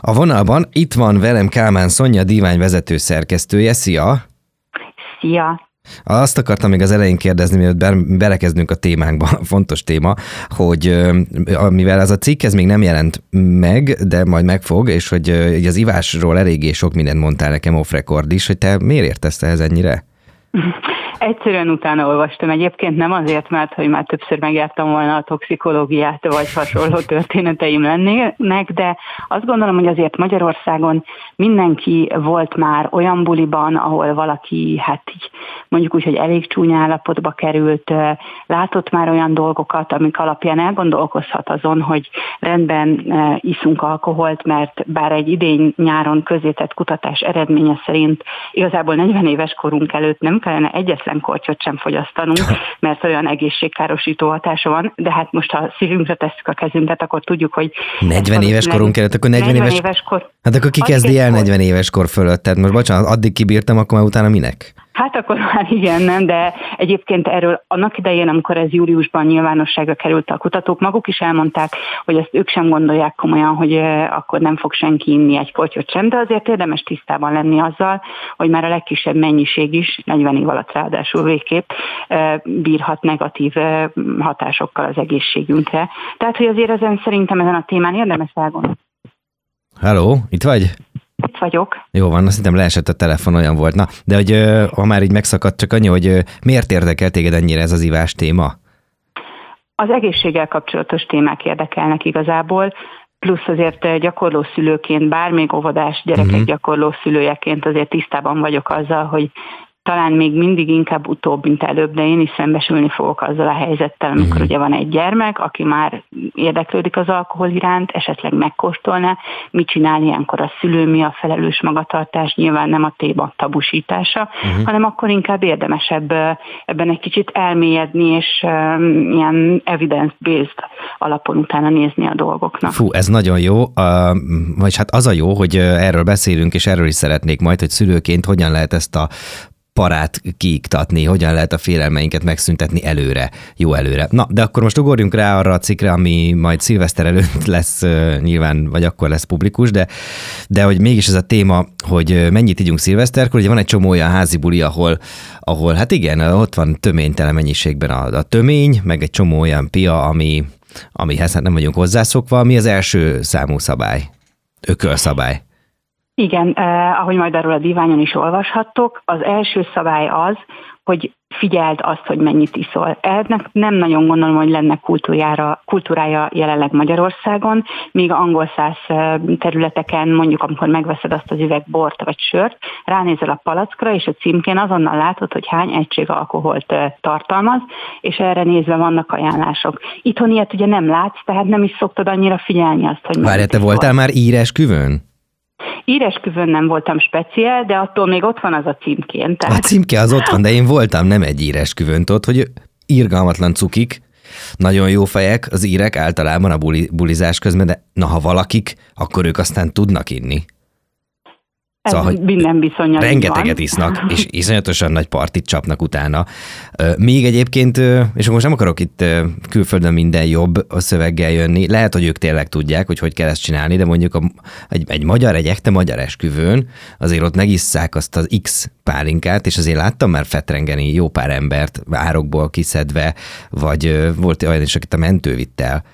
A vonalban itt van velem Kálmán Szonya, divány vezető szerkesztője. Szia! Szia! Azt akartam még az elején kérdezni, mielőtt belekezdünk a témánkba, fontos téma, hogy mivel ez a cikk ez még nem jelent meg, de majd megfog, és hogy az ivásról eléggé sok mindent mondtál nekem off record is, hogy te miért értesz ehhez ennyire? Egyszerűen utána olvastam egyébként, nem azért, mert hogy már többször megjártam volna a toxikológiát, vagy hasonló történeteim lennének, de azt gondolom, hogy azért Magyarországon mindenki volt már olyan buliban, ahol valaki, hát így mondjuk úgy, hogy elég csúnya állapotba került, látott már olyan dolgokat, amik alapján elgondolkozhat azon, hogy rendben iszunk alkoholt, mert bár egy idén nyáron közétett kutatás eredménye szerint igazából 40 éves korunk előtt nem kellene egyetlen kortyot sem fogyasztanunk, mert olyan egészségkárosító hatása van, de hát most ha szívünkre tesszük a kezünket, akkor tudjuk, hogy... 40 éves korunk előtt, akkor 40, 40 éves... éves kor... Hát akkor ki kezdi el 40 éves kor fölött? Tehát most bocsánat, addig kibírtam, akkor már utána minek? Hát akkor már igen, nem, de egyébként erről annak idején, amikor ez júliusban nyilvánosságra került a kutatók, maguk is elmondták, hogy ezt ők sem gondolják komolyan, hogy akkor nem fog senki inni egy kortyot sem, de azért érdemes tisztában lenni azzal, hogy már a legkisebb mennyiség is, 40 év alatt ráadásul végképp, bírhat negatív hatásokkal az egészségünkre. Tehát, hogy azért ezen szerintem ezen a témán érdemes elgondolni. Hello, itt vagy? Itt vagyok. Jó van, azt hiszem leesett a telefon, olyan volt. Na, de hogy ha már így megszakadt, csak annyi, hogy miért érdekel téged ennyire ez az ivás téma? Az egészséggel kapcsolatos témák érdekelnek igazából, plusz azért gyakorló szülőként, bár még óvodás gyerekek uh-huh. gyakorló szülőjeként azért tisztában vagyok azzal, hogy talán még mindig inkább utóbb, mint előbb, de én is szembesülni fogok azzal a helyzettel, amikor uh-huh. ugye van egy gyermek, aki már érdeklődik az alkohol iránt, esetleg megkóstolná, mit csinál ilyenkor a szülő, mi a felelős magatartás, nyilván nem a téma tabusítása, uh-huh. hanem akkor inkább érdemesebb ebben egy kicsit elmélyedni, és ilyen evidence-based alapon utána nézni a dolgoknak. Fú, ez nagyon jó, uh, vagy hát az a jó, hogy erről beszélünk, és erről is szeretnék majd, hogy szülőként hogyan lehet ezt a parát kiiktatni, hogyan lehet a félelmeinket megszüntetni előre, jó előre. Na, de akkor most ugorjunk rá arra a cikkre, ami majd szilveszter előtt lesz nyilván, vagy akkor lesz publikus, de, de hogy mégis ez a téma, hogy mennyit ígyunk szilveszterkor, ugye van egy csomó olyan házi buli, ahol, ahol hát igen, ott van töménytelen mennyiségben a, a tömény, meg egy csomó olyan pia, ami, amihez hát nem vagyunk hozzászokva. Mi az első számú szabály? Ökölszabály. Igen, eh, ahogy majd arról a diványon is olvashattok, az első szabály az, hogy figyeld azt, hogy mennyit iszol. Ennek nem nagyon gondolom, hogy lenne kultúrája, kultúrája jelenleg Magyarországon, míg angol száz eh, területeken, mondjuk amikor megveszed azt az üveg bort vagy sört, ránézel a palackra, és a címkén azonnal látod, hogy hány egység alkoholt eh, tartalmaz, és erre nézve vannak ajánlások. Itthon ilyet ugye nem látsz, tehát nem is szoktad annyira figyelni azt, hogy Várj, te voltál már írás küvön? Íresküvön nem voltam speciál, de attól még ott van az a címkén. Tehát... A címke az ott van, de én voltam nem egy íresküvön, tudod, hogy irgalmatlan cukik, nagyon jó fejek, az írek általában a buli, bulizás közben, de na ha valakik, akkor ők aztán tudnak inni. Ez szóval, hogy minden viszonylag Rengeteget van. isznak, és iszonyatosan nagy partit csapnak utána. Még egyébként, és akkor most nem akarok itt külföldön minden jobb a szöveggel jönni, lehet, hogy ők tényleg tudják, hogy hogy kell ezt csinálni, de mondjuk a, egy, egy magyar, egy ekte magyar esküvőn azért ott megisszák azt az X pálinkát, és azért láttam már fetrengeni jó pár embert árokból kiszedve, vagy volt olyan is, akit a mentő vitt el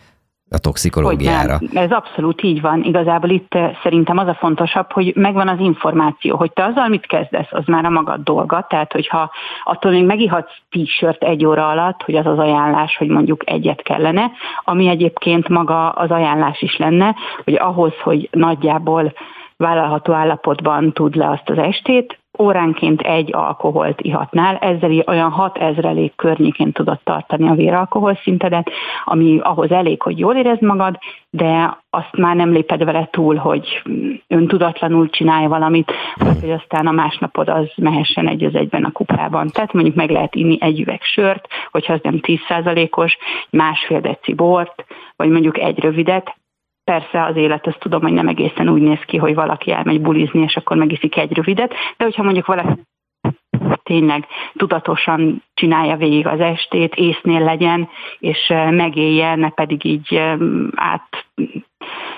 a toxikológiára. Hogy nem. Ez abszolút így van. Igazából itt eh, szerintem az a fontosabb, hogy megvan az információ, hogy te azzal mit kezdesz, az már a magad dolga. Tehát, hogyha attól még megihatsz t-shirt egy óra alatt, hogy az az ajánlás, hogy mondjuk egyet kellene, ami egyébként maga az ajánlás is lenne, hogy ahhoz, hogy nagyjából vállalható állapotban tud le azt az estét, óránként egy alkoholt ihatnál, ezzel olyan 6 ezrelék környékén tudod tartani a véralkohol szintedet, ami ahhoz elég, hogy jól érezd magad, de azt már nem léped vele túl, hogy öntudatlanul csinálj valamit, vagy hogy aztán a másnapod az mehessen egy az egyben a kupában. Tehát mondjuk meg lehet inni egy üveg sört, hogyha az nem 10%-os, másfél deci bort, vagy mondjuk egy rövidet, Persze az élet, azt tudom, hogy nem egészen úgy néz ki, hogy valaki elmegy bulizni, és akkor megiszik egy rövidet, de hogyha mondjuk valaki tényleg tudatosan csinálja végig az estét, észnél legyen, és megélje, ne pedig így át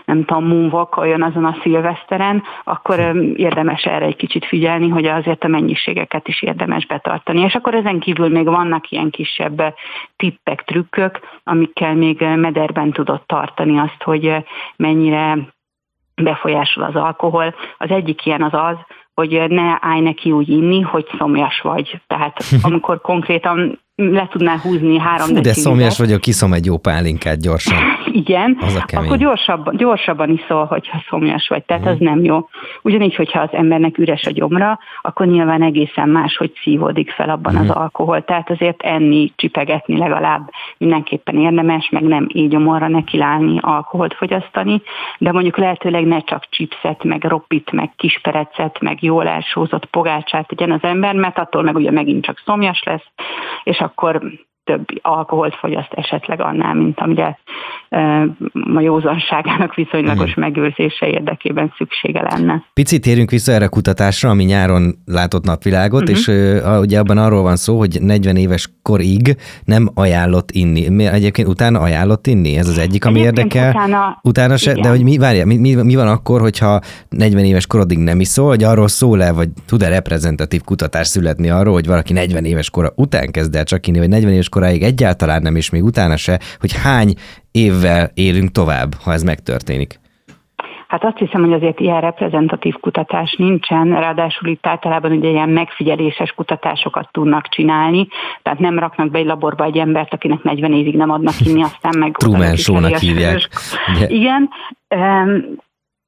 nem tudom, moonwalkoljon azon a szilveszteren, akkor érdemes erre egy kicsit figyelni, hogy azért a mennyiségeket is érdemes betartani. És akkor ezen kívül még vannak ilyen kisebb tippek, trükkök, amikkel még mederben tudod tartani azt, hogy mennyire befolyásol az alkohol. Az egyik ilyen az az, hogy ne állj neki úgy inni, hogy szomjas vagy. Tehát amikor konkrétan le tudnál húzni három Fú, de szomjas vagyok, kiszom egy jó pálinkát gyorsan. Igen, az a akkor gyorsabban, gyorsabban iszol, hogyha szomjas vagy, tehát mm. az nem jó. Ugyanígy, hogyha az embernek üres a gyomra, akkor nyilván egészen más, hogy szívódik fel abban mm. az mhm. alkohol. Tehát azért enni, csipegetni legalább mindenképpen érdemes, meg nem így gyomorra nekilálni, alkoholt fogyasztani, de mondjuk lehetőleg ne csak chipset, meg roppit, meg kisperecet, meg jól elsózott pogácsát tegyen az ember, mert attól meg ugye megint csak szomjas lesz, és akkor több alkoholt fogyaszt esetleg annál, mint amire a józanságának viszonylagos Igen. megőrzése érdekében szüksége lenne. Picit térjünk vissza erre a kutatásra, ami nyáron látott napvilágot, uh-huh. és uh, ugye abban arról van szó, hogy 40 éves korig nem ajánlott inni. Egyébként utána ajánlott inni? Ez az egyik, ami Egyébként érdekel. Utána, utána se, de hogy mi, várja, mi, mi, mi, van akkor, hogyha 40 éves korodig nem iszol, hogy arról szól-e, vagy tud-e reprezentatív kutatás születni arról, hogy valaki 40 éves kora után kezd el csak inni, vagy 40 éves koráig egyáltalán nem, és még utána se, hogy hány évvel élünk tovább, ha ez megtörténik? Hát azt hiszem, hogy azért ilyen reprezentatív kutatás nincsen, ráadásul itt általában ugye ilyen megfigyeléses kutatásokat tudnak csinálni, tehát nem raknak be egy laborba egy embert, akinek 40 évig nem adnak inni, aztán meg... Truman hívják. Igen,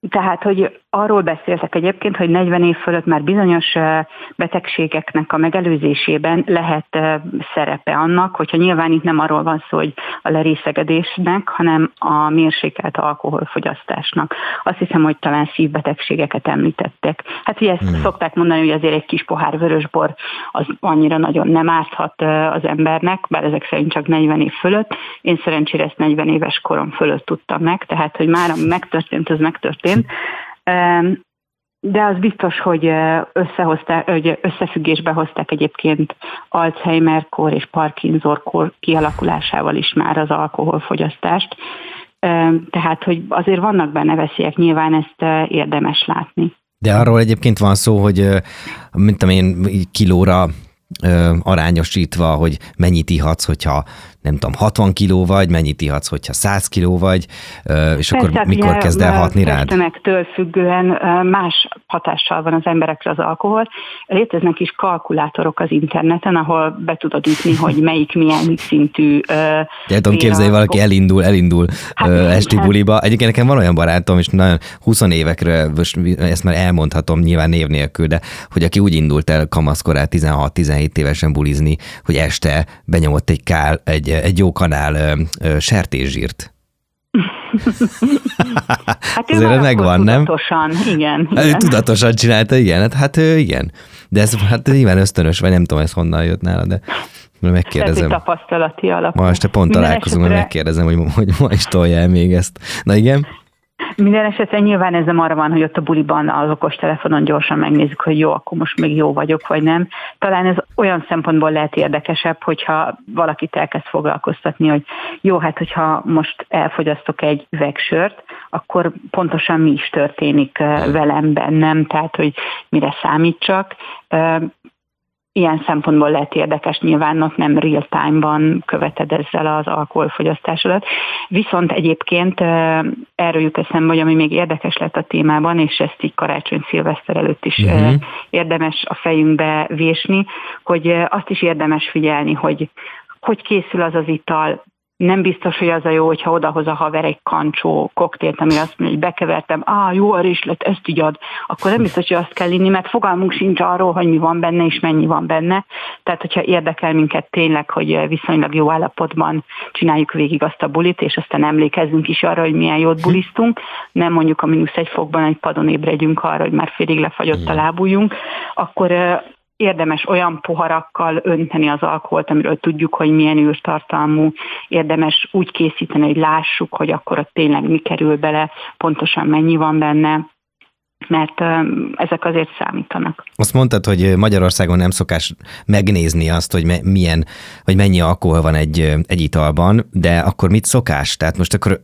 tehát, hogy arról beszéltek egyébként, hogy 40 év fölött már bizonyos betegségeknek a megelőzésében lehet szerepe annak, hogyha nyilván itt nem arról van szó, hogy a lerészegedésnek, hanem a mérsékelt alkoholfogyasztásnak. Azt hiszem, hogy talán szívbetegségeket említettek. Hát ugye ezt hmm. szokták mondani, hogy azért egy kis pohár vörösbor az annyira nagyon nem árthat az embernek, bár ezek szerint csak 40 év fölött. Én szerencsére ezt 40 éves korom fölött tudtam meg, tehát hogy már ami megtörtént, az megtörtént. De az biztos, hogy, összehozták, hogy összefüggésbe hozták egyébként Alzheimer-kor és Parkinson-kor kialakulásával is már az alkoholfogyasztást. Tehát, hogy azért vannak benne veszélyek, nyilván ezt érdemes látni. De arról egyébként van szó, hogy mint én kilóra arányosítva, hogy mennyit ihatsz, hogyha nem tudom, 60 kiló vagy, mennyit ihatsz, hogyha 100 kiló vagy, és Persze, akkor hát mikor kezd el hatni rád? Től függően más hatással van az emberekre az alkohol. Léteznek is kalkulátorok az interneten, ahol be tudod ütni, hogy melyik milyen szintű... De tudom képzelni, valaki elindul, elindul hát, esti hát. buliba. Egyébként nekem van olyan barátom, és nagyon 20 évekre, ezt már elmondhatom nyilván név nélkül, de hogy aki úgy indult el kamaszkorát 16-17 évesen bulizni, hogy este benyomott egy kál, egy egy jó kanál ö, ö, sertészsírt. hát Azért ez megvan, nem? Tudatosan, igen. Igen. Tudatosan csinálta, igen, hát, hát igen. De ez hát nyilván ösztönös, vagy nem tudom, ez honnan jött nála, de megkérdezem. Lehet, tapasztalati alapú. Ma este pont találkozunk, esetre... megkérdezem, hogy, hogy ma is tolja el még ezt. Na igen? Minden esetre nyilván ez nem arra van, hogy ott a buliban az okos telefonon gyorsan megnézzük, hogy jó, akkor most még jó vagyok, vagy nem. Talán ez olyan szempontból lehet érdekesebb, hogyha valakit elkezd foglalkoztatni, hogy jó, hát hogyha most elfogyasztok egy üvegsört, akkor pontosan mi is történik velem bennem, tehát hogy mire számítsak ilyen szempontból lehet érdekes, nyilván ott nem real time-ban követed ezzel az alkoholfogyasztásodat. Viszont egyébként erről jut eszembe, hogy ami még érdekes lett a témában, és ezt így karácsony szilveszter előtt is uh-huh. érdemes a fejünkbe vésni, hogy azt is érdemes figyelni, hogy hogy készül az az ital, nem biztos, hogy az a jó, hogyha odahoz a haver egy kancsó koktélt, ami azt mondja, hogy bekevertem, á, jó a lett, ezt így ad, akkor nem biztos, hogy azt kell inni, mert fogalmunk sincs arról, hogy mi van benne és mennyi van benne. Tehát, hogyha érdekel minket tényleg, hogy viszonylag jó állapotban csináljuk végig azt a bulit, és aztán emlékezzünk is arra, hogy milyen jót bulisztunk, nem mondjuk a mínusz egy fokban egy padon ébredjünk arra, hogy már félig lefagyott a lábujjunk, akkor érdemes olyan poharakkal önteni az alkoholt, amiről tudjuk, hogy milyen űrtartalmú, érdemes úgy készíteni, hogy lássuk, hogy akkor ott tényleg mi kerül bele, pontosan mennyi van benne, mert ezek azért számítanak. Azt mondtad, hogy Magyarországon nem szokás megnézni azt, hogy milyen, vagy mennyi alkohol van egy, egy italban, de akkor mit szokás? Tehát most akkor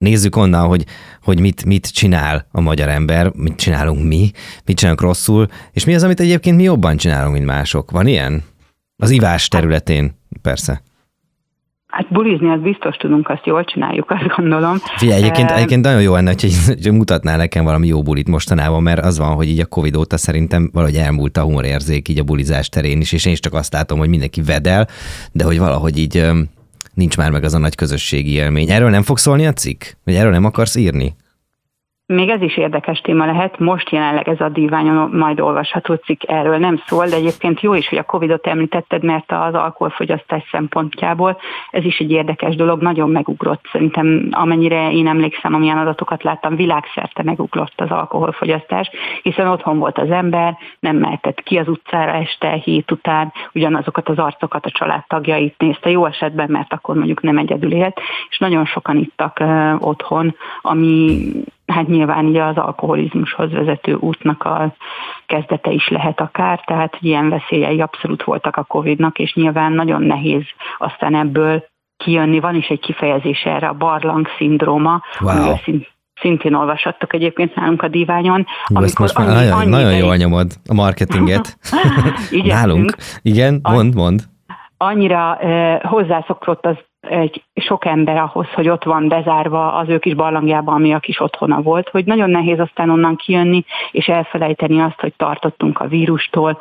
nézzük onnan, hogy, hogy mit, mit csinál a magyar ember, mit csinálunk mi, mit csinálunk rosszul, és mi az, amit egyébként mi jobban csinálunk, mint mások. Van ilyen? Az ivás területén, persze. Hát bulizni az biztos tudunk, azt jól csináljuk, azt gondolom. Figyelj, egyébként, egyébként nagyon jó lenne, hogy mutatnál nekem valami jó bulit mostanában, mert az van, hogy így a Covid óta szerintem valahogy elmúlt a humorérzék így a bulizás terén is, és én is csak azt látom, hogy mindenki vedel, de hogy valahogy így nincs már meg az a nagy közösségi élmény. Erről nem fog szólni a cikk? Vagy erről nem akarsz írni? Még ez is érdekes téma lehet, most jelenleg ez a díványon majd olvasható cikk erről nem szól, de egyébként jó is, hogy a Covid-ot említetted, mert az alkoholfogyasztás szempontjából ez is egy érdekes dolog, nagyon megugrott. Szerintem amennyire én emlékszem, amilyen adatokat láttam, világszerte megugrott az alkoholfogyasztás, hiszen otthon volt az ember, nem mehetett ki az utcára este, hét után, ugyanazokat az arcokat, a családtagjait nézte, jó esetben, mert akkor mondjuk nem egyedül élt, és nagyon sokan ittak uh, otthon, ami hát nyilván ugye az alkoholizmushoz vezető útnak a kezdete is lehet akár, tehát ilyen veszélyei abszolút voltak a Covid-nak, és nyilván nagyon nehéz aztán ebből kijönni. Van is egy kifejezés erre, a barlang szindróma, wow. szintén olvashattok egyébként nálunk a diványon. Amikor most már annyi, nagyon, nagyon jól nyomod a marketinget. Nálunk. Igen, mond, mond annyira eh, hozzászokott az egy sok ember ahhoz, hogy ott van bezárva az ő kis barlangjában, ami a kis otthona volt, hogy nagyon nehéz aztán onnan kijönni, és elfelejteni azt, hogy tartottunk a vírustól,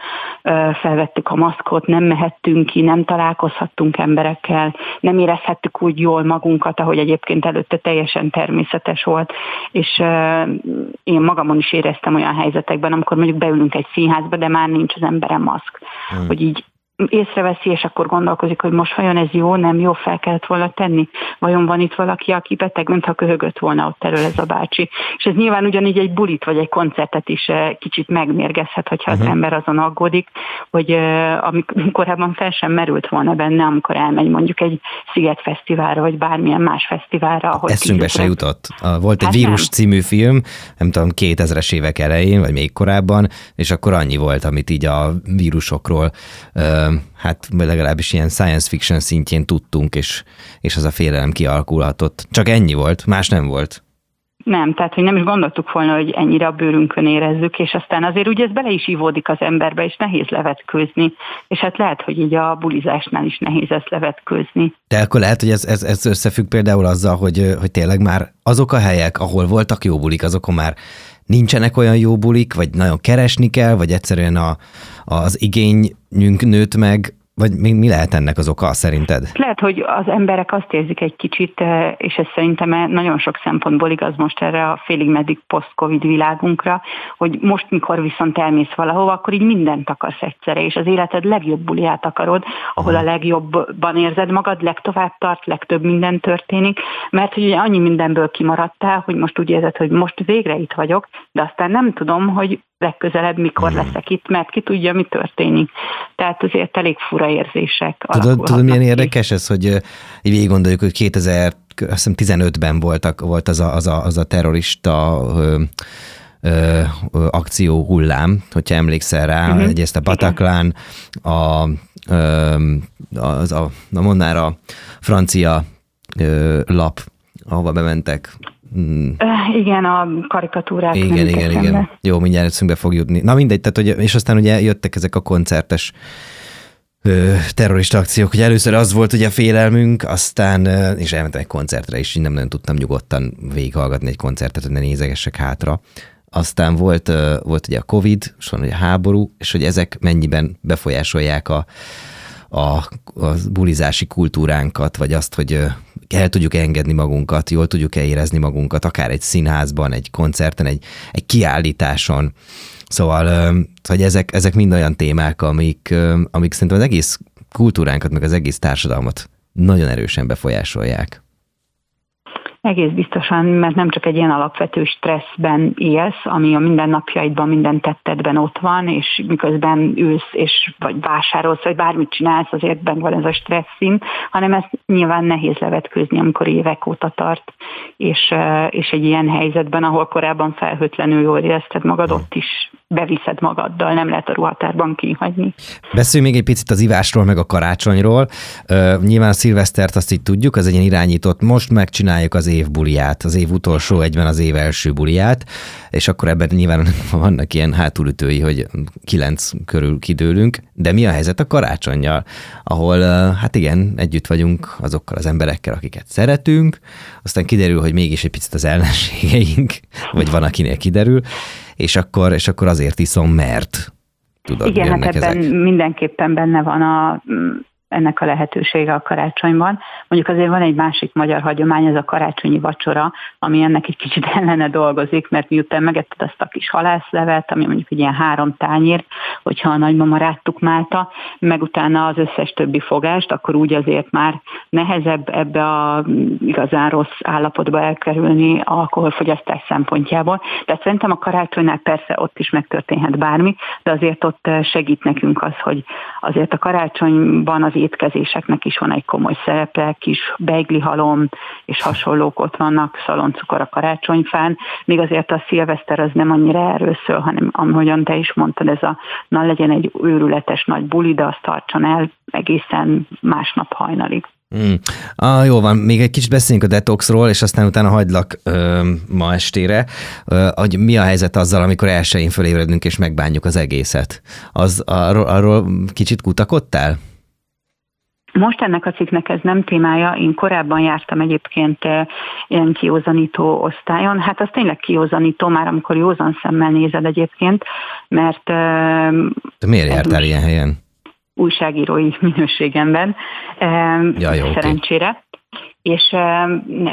felvettük a maszkot, nem mehettünk ki, nem találkozhattunk emberekkel, nem érezhettük úgy jól magunkat, ahogy egyébként előtte teljesen természetes volt, és én magamon is éreztem olyan helyzetekben, amikor mondjuk beülünk egy színházba, de már nincs az emberem maszk, hmm. hogy így észreveszi, és akkor gondolkozik, hogy most vajon ez jó, nem jó, fel kellett volna tenni. Vajon van itt valaki, aki beteg, mintha köhögött volna ott elől ez a bácsi. És ez nyilván ugyanígy egy bulit vagy egy koncertet is eh, kicsit megmérgezhet, hogyha uh-huh. az mhm. ember azon aggódik, hogy eh, amikor korábban fel sem merült volna benne, amikor elmegy mondjuk egy Sziget Fesztiválra, vagy bármilyen más fesztiválra. Ahol Eszünkbe se jutott. Volt egy hát Vírus nem. című film, nem tudom, 2000-es évek elején, vagy még korábban, és akkor annyi volt, amit így a vírusokról hát legalábbis ilyen science fiction szintjén tudtunk, és, és az a félelem kialakulhatott. Csak ennyi volt, más nem volt. Nem, tehát hogy nem is gondoltuk volna, hogy ennyire a bőrünkön érezzük, és aztán azért ugye ez bele is ivódik az emberbe, és nehéz levetkőzni, és hát lehet, hogy így a bulizásnál is nehéz ezt levetkőzni. De akkor lehet, hogy ez, ez, ez összefügg például azzal, hogy, hogy tényleg már azok a helyek, ahol voltak jó bulik, azokon már nincsenek olyan jó bulik, vagy nagyon keresni kell, vagy egyszerűen a, az igényünk nőtt meg, vagy mi, mi lehet ennek az oka szerinted? Lehet, hogy az emberek azt érzik egy kicsit, eh, és ez szerintem nagyon sok szempontból igaz most erre a félig meddig post-covid világunkra, hogy most, mikor viszont elmész valahova, akkor így mindent akarsz egyszerre, és az életed legjobb buliát akarod, ahol a legjobban érzed magad, legtovább tart, legtöbb minden történik, mert hogy ugye annyi mindenből kimaradtál, hogy most úgy érzed, hogy most végre itt vagyok, de aztán nem tudom, hogy legközelebb mikor uh-huh. leszek itt, mert ki tudja, mi történik. Tehát azért elég fura érzések Tudod, tudod milyen érdekes ez, hogy így végig gondoljuk, hogy 2015 ben voltak, volt az a, az a, az a terrorista ö, ö, akció hullám, hogyha emlékszel rá, uh-huh. egyrészt a Bataclan, a, ö, az a, a mondnál a francia ö, lap, ahova bementek Hmm. Igen, a karikatúrák. Igen, igen, igen. Le. Jó, mindjárt eszünkbe fog jutni. Na mindegy, tehát, hogy, és aztán ugye jöttek ezek a koncertes ö, terrorista akciók, hogy először az volt ugye a félelmünk, aztán, ö, és elmentem egy koncertre, és így nem nagyon tudtam nyugodtan végighallgatni egy koncertet, hogy ne nézegessek hátra. Aztán volt, ö, volt ugye a Covid, és van ugye a háború, és hogy ezek mennyiben befolyásolják a, a, a bulizási kultúránkat, vagy azt, hogy el tudjuk engedni magunkat, jól tudjuk érezni magunkat, akár egy színházban, egy koncerten, egy, egy kiállításon. Szóval, hogy ezek, ezek mind olyan témák, amik, amik szerintem az egész kultúránkat, meg az egész társadalmat nagyon erősen befolyásolják. Egész biztosan, mert nem csak egy ilyen alapvető stresszben élsz, ami a mindennapjaidban, minden tettedben ott van, és miközben ülsz, és vagy vásárolsz, vagy bármit csinálsz, azért benne van ez a stresszint, hanem ezt nyilván nehéz levetkőzni, amikor évek óta tart, és, és egy ilyen helyzetben, ahol korábban felhőtlenül jól érezted magad, ott is beviszed magaddal, nem lehet a ruhatárban kihagyni. Beszéljünk még egy picit az ivásról, meg a karácsonyról. Uh, nyilván a szilvesztert azt így tudjuk, az egy ilyen irányított, most megcsináljuk az év buliát, az év utolsó egyben az év első buliát, és akkor ebben nyilván vannak ilyen hátulütői, hogy kilenc körül kidőlünk, de mi a helyzet a karácsonyjal, ahol uh, hát igen, együtt vagyunk azokkal az emberekkel, akiket szeretünk, aztán kiderül, hogy mégis egy picit az ellenségeink, vagy van, akinél kiderül, és akkor, és akkor azért iszom, mert tudod, Igen, hát ebben ezek. mindenképpen benne van a ennek a lehetősége a karácsonyban. Mondjuk azért van egy másik magyar hagyomány, ez a karácsonyi vacsora, ami ennek egy kicsit ellene dolgozik, mert miután megetted azt a kis halászlevet, ami mondjuk egy ilyen három tányér, hogyha a nagymama rátukmálta, meg utána az összes többi fogást, akkor úgy azért már nehezebb ebbe a igazán rossz állapotba elkerülni alkoholfogyasztás szempontjából. Tehát szerintem a karácsonynál persze ott is megtörténhet bármi, de azért ott segít nekünk az, hogy azért a karácsonyban az étkezéseknek is van egy komoly szerepe, kis halom és hasonlók ott vannak, szaloncukor a karácsonyfán, még azért a szilveszter az nem annyira erről szól, hanem ahogyan te is mondtad, ez a na legyen egy őrületes nagy buli, de azt tartson el egészen másnap hajnalig. Mm. Ah, jó van, még egy kicsit beszéljünk a detoxról, és aztán utána hagylak ö, ma estére, ö, hogy mi a helyzet azzal, amikor elsőjén fölébredünk és megbánjuk az egészet. Az, arról, arról kicsit kutakodtál? Most ennek a cikknek ez nem témája, én korábban jártam egyébként eh, ilyen kiózanító osztályon, hát az tényleg kiózanító már, amikor józan szemmel nézed egyébként, mert... Eh, De miért jártál ilyen helyen? Újságírói minőségemben, eh, ja, jó, szerencsére. Okay és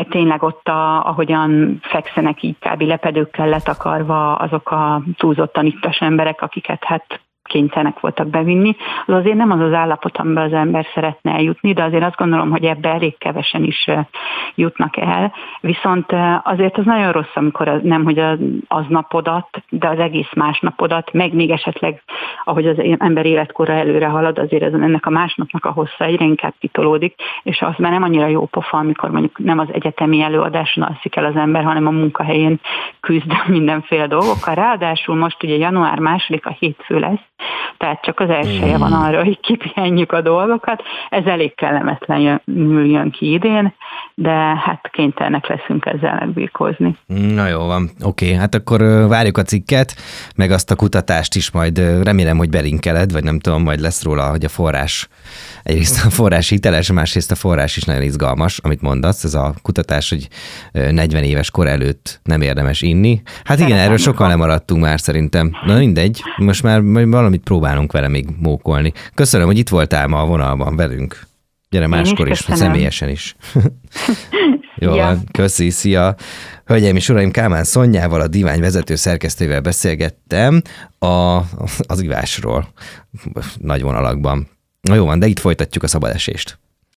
tényleg ott, a, ahogyan fekszenek így kb. lepedőkkel letakarva azok a túlzottan ittas emberek, akiket hát kénytelenek voltak bevinni, az azért nem az az állapot, amiben az ember szeretne eljutni, de azért azt gondolom, hogy ebbe elég kevesen is jutnak el. Viszont azért az nagyon rossz, amikor az, nem, hogy az, napodat, de az egész más napodat, meg még esetleg, ahogy az ember életkora előre halad, azért ez, ennek a másnapnak a hossza egyre inkább kitolódik, és az már nem annyira jó pofa, amikor mondjuk nem az egyetemi előadáson alszik el az ember, hanem a munkahelyén küzd mindenféle dolgokkal. Ráadásul most ugye január második a hétfő lesz, tehát csak az elsője van hmm. arra, hogy kipihenjük a dolgokat. Ez elég kellemetlen jön ki idén, de hát kénytelenek leszünk ezzel megbírkozni. Na jó van, oké, hát akkor várjuk a cikket, meg azt a kutatást is majd remélem, hogy belinkeled, vagy nem tudom, majd lesz róla, hogy a forrás, egyrészt a forrás hiteles, másrészt a forrás is nagyon izgalmas, amit mondasz, ez a kutatás, hogy 40 éves kor előtt nem érdemes inni. Hát igen, erről sokan lemaradtunk már szerintem. Na mindegy, most már valamit próbálunk vele még mókolni. Köszönöm, hogy itt voltál ma a vonalban velünk. Gyere máskor is, is személyesen is. Jó, ja. köszi, szia. Hölgyeim és uraim, Kámán Szonyával, a divány vezető szerkesztővel beszélgettem a, az ivásról nagy vonalakban. Na jó van, de itt folytatjuk a szabadesést.